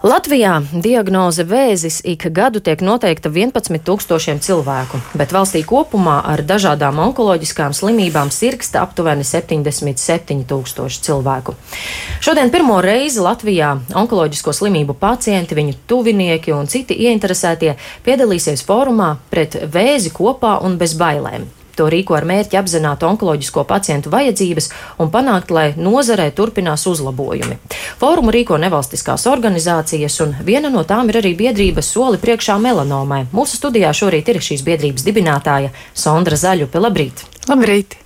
Latvijā diagnoze vēzis ik gadu tiek noteikta 11 tūkstošiem cilvēku, bet valstī kopumā ar dažādām onkoloģiskām slimībām sirgsta aptuveni 77 tūkstoši cilvēku. Šodien pirmo reizi Latvijā onkoloģisko slimību pacienti, viņu tuvinieki un citi ieinteresētie piedalīsies fórumā pret vēzi kopā un bez bailēm. To rīko ar mērķi apzināt onkoloģisko pacientu vajadzības un panākt, lai nozarē turpinās uzlabojumi. Fórumu rīko nevalstiskās organizācijas, un viena no tām ir arī biedrības soli priekšā melanomai. Mūsu studijā šorīt ir šīs biedrības dibinātāja Sondra Zaļupe. Labrīt! Labrīt!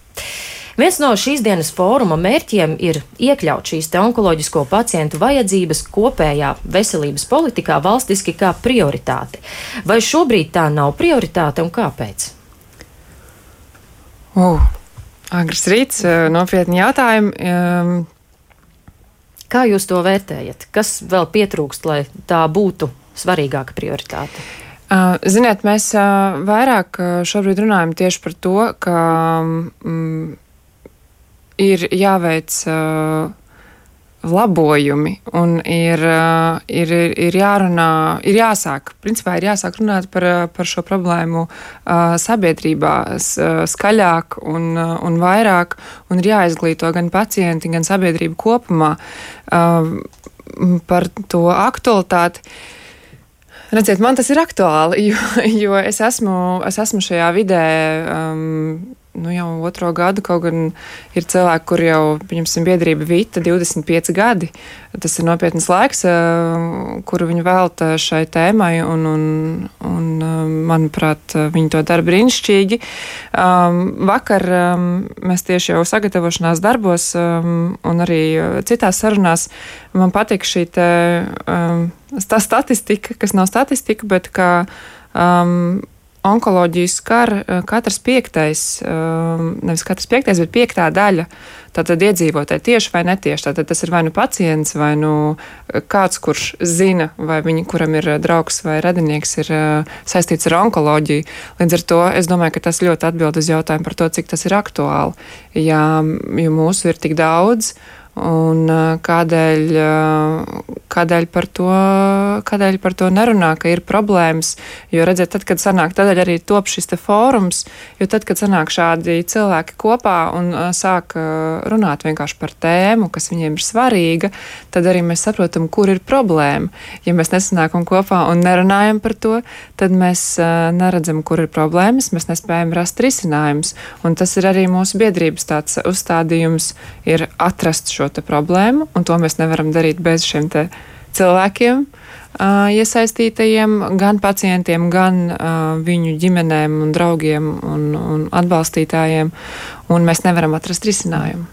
Viens no šīs dienas fóruma mērķiem ir iekļaut šīs onkoloģisko pacientu vajadzības kopējā veselības politikā valstiski kā prioritāti. Vai šobrīd tā nav prioritāte un kāpēc? Uh, agrs rīts, eh, nopietni jautājumi. Um, Kā jūs to vērtējat? Kas vēl pietrūkst, lai tā būtu svarīgāka prioritāte? Uh, ziniet, mēs uh, vairāk šobrīd runājam tieši par to, ka um, ir jāveic uh, labojumi un ir, eh, ir, ir jārunā, ir jāsāk, principā ir jāsāk runāt par, par šo problēmu eh, sabiedrībā skaļāk un, un vairāk, un ir jāizglīto gan pacienti, gan sabiedrība kopumā eh, par to aktualitāti. Redziet, man tas ir aktuāli, jo, jo es, esmu, es esmu šajā vidē um, nu, jau otro gadu, kaut gan ir cilvēki, kur jau, pieņemsim, biedrība Vita 25 gadi. Tas ir nopietns laiks, eh, kuru viņi velta šai tēmai, un, un, un eh, manuprāt, viņi to dara brīnišķīgi. Um, vakar um, mēs tieši jau sagatavošanās darbos um, un arī citās sarunās man patīk šī te, um, statistika, kas nav statistika, bet kā um, onkoloģiju skar eh, katrs piektais, eh, nevis katrs piektais, bet piektā daļa tātad iedzīvotāji tieši vai netieši. Tātad tas ir vai nu pacients, vai nu eh, kāds, kurš zina, vai viņi, kuram ir draugs vai radinieks, ir saistīts ar onkoloģiju. Līdz ar to es domāju, ka tas ļoti atbild uz jautājumu par to, cik tas ir aktuāli. Ja, jo mūsu ir tik daudz, Un kādēļ, kādēļ, par to, kādēļ par to nerunā, ka ir problēmas? Jo, redziet, tad, kad sanāk, tādēļ arī top šis te fórums, jo tad, kad sanāk šādi cilvēki kopā un sāk runāt vienkārši par tēmu, kas viņiem ir svarīga, tad arī mēs saprotam, kur ir problēma. Ja mēs nesanākam kopā un nerunājam par to, tad mēs neredzam, kur ir problēmas, mēs nespējam rast risinājumus. Un tas ir arī mūsu biedrības tāds uzstādījums, ir atrast šo šo problēmu, un to mēs nevaram darīt bez šiem cilvēkiem. Iesaistītajiem, gan pacientiem, gan viņu ģimenēm un draugiem un, un atbalstītājiem un mēs nevaram atrast risinājumu.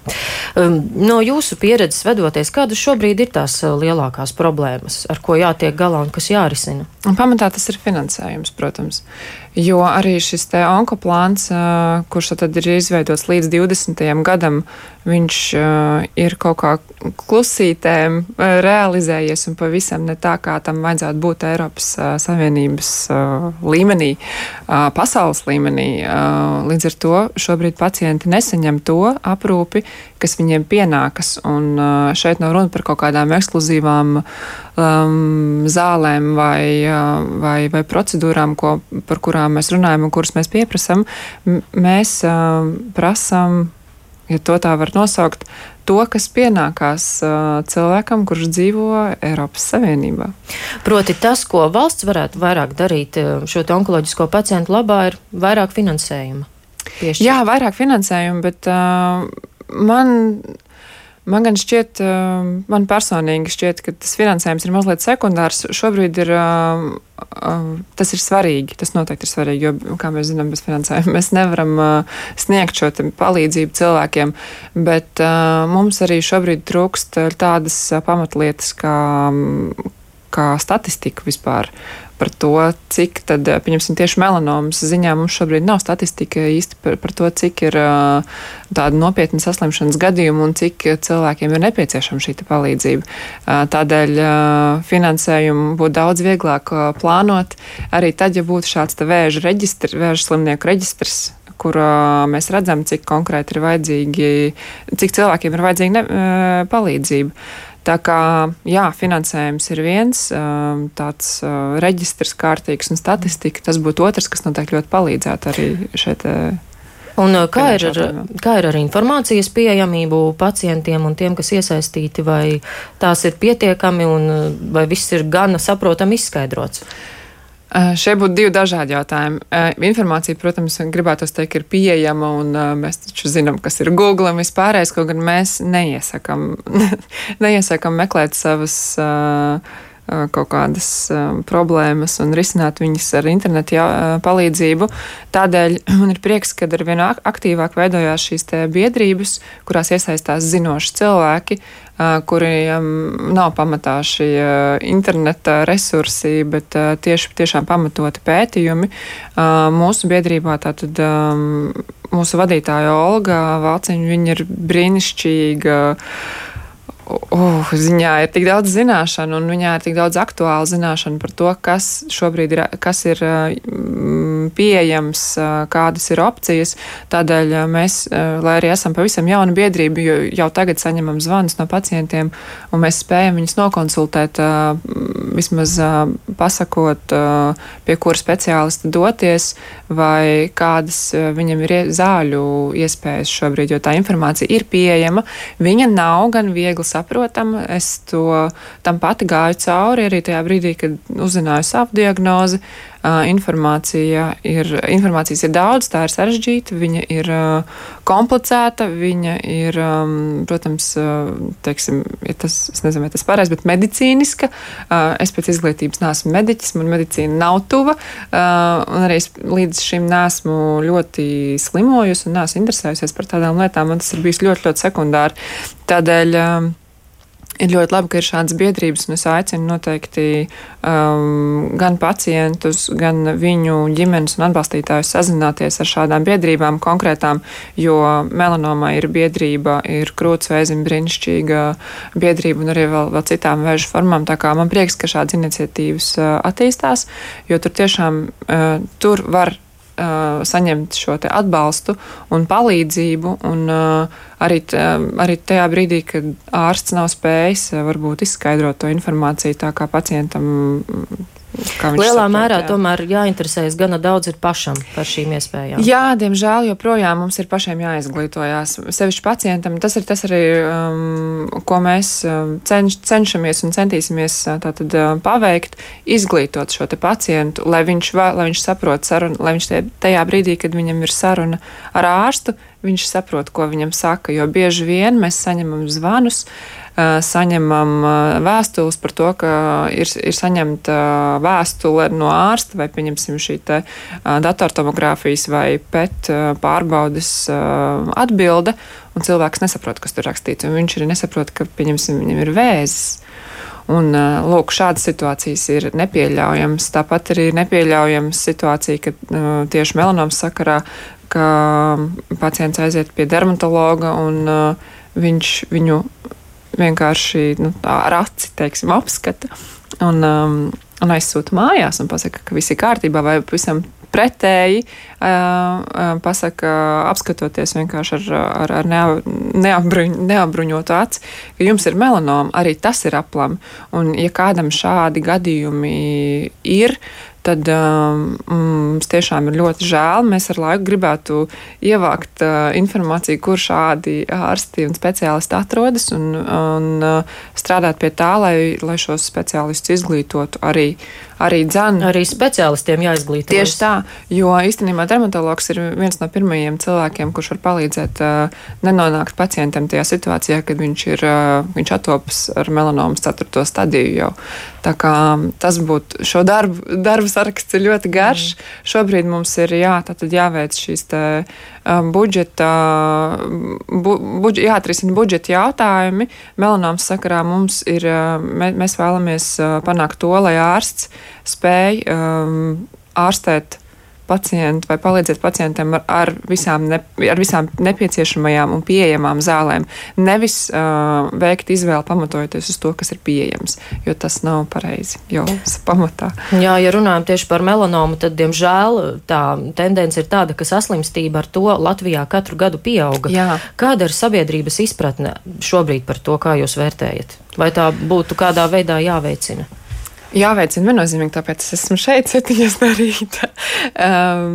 Um, no jūsu pieredzes vedoties, kādas šobrīd ir tās lielākās problēmas, ar ko jātiek galā un kas jārisina? Un pamatā tas ir finansējums, protams. Jo arī šis te onkoplāns, kurš tad ir izveidots līdz 20. gadam, viņš ir kaut kā klusītēm realizējies un pavisam ne tā, kā tam vajadzētu būt Eiropas Savienības līmenī, pasaules līmenī. Līdz ar to šobrīd pacienti nesaņem to aprūpi, kas viņiem pienākas. Un šeit nav runa par kaut kādām ekskluzīvām um, zālēm vai, vai, vai procedūrām, ko, par kurām mēs runājam un kuras mēs pieprasam. Mēs um, prasam, ja to tā var nosaukt, to, kas pienākās uh, cilvēkam, kurš dzīvo Eiropas Savienībā. Proti, tas, ko valsts varētu vairāk darīt šo onkoloģisko pacientu labā, ir vairāk finansējuma piešķirt? Jā, vairāk finansējumu, bet uh, man. Man gan šķiet, uh, man personīgi šķiet, ka tas finansējums ir mazliet sekundārs. Šobrīd ir, uh, uh, tas ir svarīgi, tas noteikti ir svarīgi, jo, kā mēs zinām, bez finansējuma mēs nevaram uh, sniegt šo palīdzību cilvēkiem, bet uh, mums arī šobrīd trūkst tādas pamatlietas kā, kā statistika vispār par to, cik tad, pieņemsim, tieši melanomas ziņā mums šobrīd nav statistika īsti par, par to, cik ir tāda nopietna saslimšanas gadījuma un cik cilvēkiem ir nepieciešama šī palīdzība. Tādēļ finansējumu būtu daudz vieglāk plānot arī tad, ja būtu šāds vēža reģistrs, vēža slimnieku reģistrs, kur uh, mēs redzam, cik konkrēti ir vajadzīgi, cik cilvēkiem ir vajadzīga ne, uh, palīdzība. Tā kā jā, finansējums ir viens, tāds reģistrs kārtīgs un statistika, tas būtu otrs, kas noteikti ļoti palīdzētu arī šeit. Un kā ir, ar, kā ir ar informācijas pieejamību pacientiem un tiem, kas iesaistīti, vai tās ir pietiekami un vai viss ir gana saprotami izskaidrots? Uh, šie būtu divi dažādi jautājumi. Uh, informācija, protams, gribētu teikt, ir pieejama, un uh, mēs taču zinām, kas ir Google un vispārējais, kaut gan mēs neiesakām, neiesakām meklēt savas. Kaut kādas problēmas un risināt viņas ar internetu palīdzību. Tādēļ man ir prieks, ka ar vien aktīvāk veidojās šīs biedrības, kurās iesaistās zinoši cilvēki, kuriem nav pamatā šie interneta resursi, bet tieši tiešām pamatoti pētījumi. Mūsu biedrībā tātad mūsu vadītāja Olga Vāciņa, viņa ir brīnišķīga uh, viņā ir tik daudz zināšanu, un viņā ir tik daudz aktuālu zināšanu par to, kas šobrīd ir, kas ir uh, pieejams, uh, kādas ir opcijas. Tādēļ uh, mēs, lai arī esam pavisam jauna biedrība, jau tagad saņemam zvanus no pacientiem, un mēs spējam viņus nokonsultēt, vismaz pasakot, pie kura speciālista doties, vai kādas viņam ir zāļu iespējas šobrīd, jo tā informācija ir pieejama. Viņa nav gan viegli saprotama saprotama. Es to tam pati gāju cauri arī tajā brīdī, kad uzzināju savu diagnozi. Informācija ir, informācijas ir daudz, tā ir sarežģīta, viņa ir komplicēta, viņa ir, protams, teiksim, ja tas, es nezinu, vai tas pareizi, bet medicīniska. Es pēc izglītības neesmu mediķis, man medicīna nav tuva, un arī es līdz šim neesmu ļoti slimojusi un neesmu interesējusies par tādām lietām, man tas ir bijis ļoti, ļoti sekundāri. Tādēļ. Um, ir ļoti labi, ka ir šādas biedrības, un es aicinu noteikti um, gan pacientus, gan viņu ģimenes un atbalstītājus sazināties ar šādām biedrībām konkrētām, jo melanoma ir biedrība, ir krūtsvēzim brīnišķīga biedrība un arī vēl, vēl citām vēža formām. Tā kā man prieks, ka šādas iniciatīvas uh, attīstās, jo tur tiešām uh, tur var uh, saņemt šo atbalstu un palīdzību. Un, uh, arī, t, arī tajā brīdī, kad ārsts nav spējis varbūt izskaidrot to informāciju tā, kā pacientam Lielā saprot, mērā jā. tomēr jāinteresējas gana daudz ir pašam par šīm iespējām. Jā, diemžēl joprojām mums ir pašiem jāizglītojās. Sevišķi pacientam, tas ir tas arī, um, ko mēs um, cenš, cenšamies un centīsimies uh, tātad uh, paveikt, izglītot šo te pacientu, lai viņš, lai viņš saprot sarunu, lai viņš tajā brīdī, kad viņam ir saruna ar ārstu, viņš saprot, ko viņam saka, jo bieži vien mēs saņemam zvanus, saņemam vēstules par to, ka ir, ir saņemta vēstule no ārsta vai, pieņemsim, šī te datortomogrāfijas vai PET pārbaudes atbilde, un cilvēks nesaprot, kas tur rakstīts, un viņš arī nesaprot, ka, pieņemsim, viņam ir vēzis. Un, lūk, šādas situācijas ir nepieļaujamas. Tāpat arī ir nepieļaujama situācija, ka tieši melanomas sakarā ka pacients aiziet pie dermatologa un viņš viņu vienkārši nu, ar aci teiksim, apskata un, um, un aizsūta mājās un pasaka, ka viss ir kārtībā vai pavisam pretēji uh, uh, pasaka, apskatoties vienkārši ar, ar, ar neapbruņ, neapbruņotu aci, ka jums ir melanoma, arī tas ir aplami. Un, ja kādam šādi gadījumi ir, tad um, mums tiešām ir ļoti žēl. Mēs ar laiku gribētu ievākt uh, informāciju, kur šādi ārsti un speciālisti atrodas, un, un uh, strādāt pie tā, lai, lai šos speciālistus izglītotu arī, arī dzēnu. Arī speciālistiem jāizglīto. Tieši tā, jo īstenībā dermatologs ir viens no pirmajiem cilvēkiem, kurš var palīdzēt uh, nenonākt pacientam tajā situācijā, kad viņš ir, uh, viņš atopas ar melanomas 4. stadiju jau. Tā kā tas būtu šo darbu, darbu saraksts ir ļoti garš. Mm. Šobrīd mums ir jā, jāveic šīs te, um, budžeta, bu, budž, jāatrisina budžeta jautājumi. Melanoms sakarā mums ir, mē, mēs vēlamies uh, panākt to, lai ārsts spēj um, ārstēt pacientu vai palīdziet pacientam ar, ar, visām, ne, ar visām nepieciešamajām un pieejamām zālēm. Nevis uh, veikt izvēli pamatojoties uz to, kas ir pieejams, jo tas nav pareizi jau pamatā. Jā, ja runājam tieši par melanomu, tad, diemžēl, tā tendence ir tāda, ka saslimstība ar to Latvijā katru gadu pieauga. Jā. Kāda ir sabiedrības izpratne šobrīd par to, kā jūs vērtējat? Vai tā būtu kādā veidā jāveicina? Jāveicina viennozīmīgi, tāpēc es esmu šeit, septiņas no rīta. Um,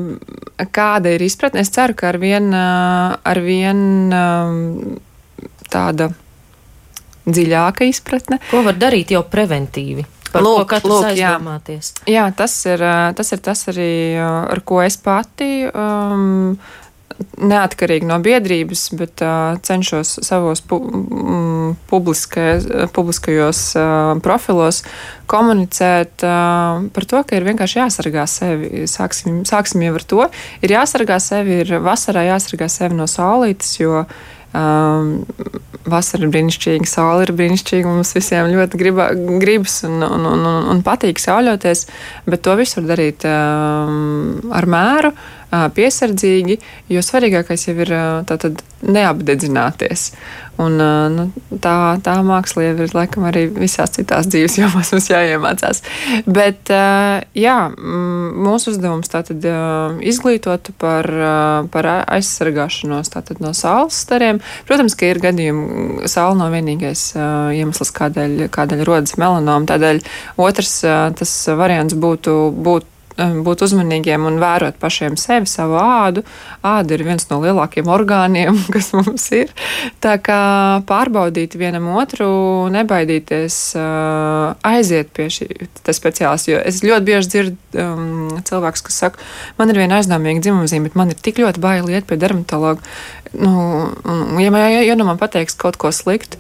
kāda ir izpratne? Es ceru, ka ar vien, uh, ar vien um, tāda dziļāka izpratne. Ko var darīt jau preventīvi? Lūk, lūk? Jā, jā tas, ir, uh, tas ir tas arī, uh, ar ko es pati um, neatkarīgi no biedrības, bet uh, cenšos savos pu mm, publiskajos uh, profilos komunicēt uh, par to, ka ir vienkārši jāsargā sevi. Sāksim, sāksim jau ar to. Ir jāsargā sevi, ir vasarā jāsargā sevi no saulītes, jo um, vasara ir brīnišķīga, saule ir brīnišķīga. Mums visiem ļoti griba, gribas un, un, un, un patīk sauļoties, bet to visu var darīt um, ar mēru. Piesardzīgi, jo svarīgākais jau ir tātad neapdedzināties. Un, nu, tā, tā māksla jau ir laikam arī visās citās dzīves jomās mums jāiemācās. Bet jā, mūsu uzdevums tātad izglītot par, par aizsargāšanos tātad no saules stariem. Protams, ka ir gadījumi, saule nav vienīgais iemesls, kādēļ, kādēļ rodas melanoma. Tādēļ otrs tas variants būtu būt būt uzmanīgiem un vērot pašiem sevi, savu ādu. Āda ir viens no lielākajiem orgāniem, kas mums ir. Tā kā pārbaudīt vienam otru, nebaidīties uh, aiziet pie šī speciālista. Jo es ļoti bieži dzirdu um, cilvēkus, kas saka, man ir viena aizdomīga dzimumzīme, bet man ir tik ļoti bail iet pie dermatologa. Nu, ja, ja, ja nu man pateiks kaut ko sliktu,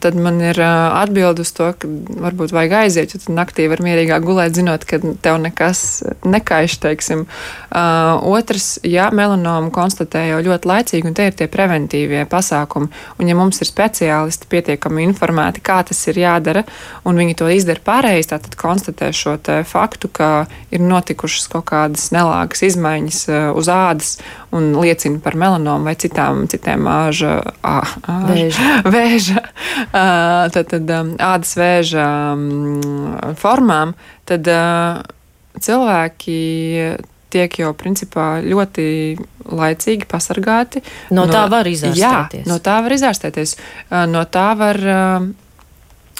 tad man ir atbilde uz to, ka varbūt vajag aiziet, jo tad naktī var mierīgāk gulēt, zinot, ka tev nekas nekaiš, teiksim. Otrs, ja melanomu konstatē jau ļoti laicīgi, un te ir tie preventīvie pasākumi, un ja mums ir speciālisti pietiekami informēti, kā tas ir jādara, un viņi to izdara pareizi, tad konstatē šo faktu, ka ir notikušas kaut kādas nelāgas izmaiņas uz ādas un liecina par melanomu vai citām, citiem āža, ā, āža, vēža. vēža tad, tad ādas vēža formām, tad cilvēki tiek jau principā ļoti laicīgi pasargāti. No, no tā var izārstēties. Jā, no tā var izārstēties. No tā var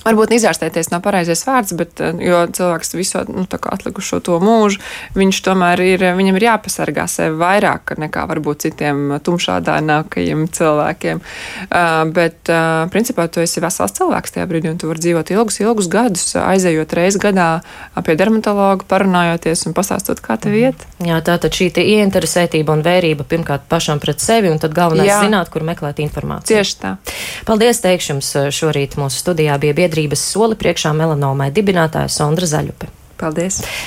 Varbūt izārstēties nav pareizais vārds, bet eh, cilvēks visu nu, atlikušo to mūžu, viņš tomēr ir, viņam ir jāpasargā sevi vairāk nekā varbūt citiem tumšādānākajiem cilvēkiem. Uh, bet, uh, principā, tu esi vesels cilvēks tajā brīdī, un tu vari dzīvot ilgus, ilgus gadus, aizejot reizi gadā pie dermatologa, parunājoties un pastāstot, kā tev iet. Jā, tā tad šī ieinteresētība un vērība pirmkārt pašam pret sevi, un tad galvenais Jā. zināt, kur meklēt informāciju. Tieši tā. Paldies, teikšu jums šorīt mūsu studijā bija biedrības soli priekšā melanomai dibinātāja Sondra Zaļupe. Paldies!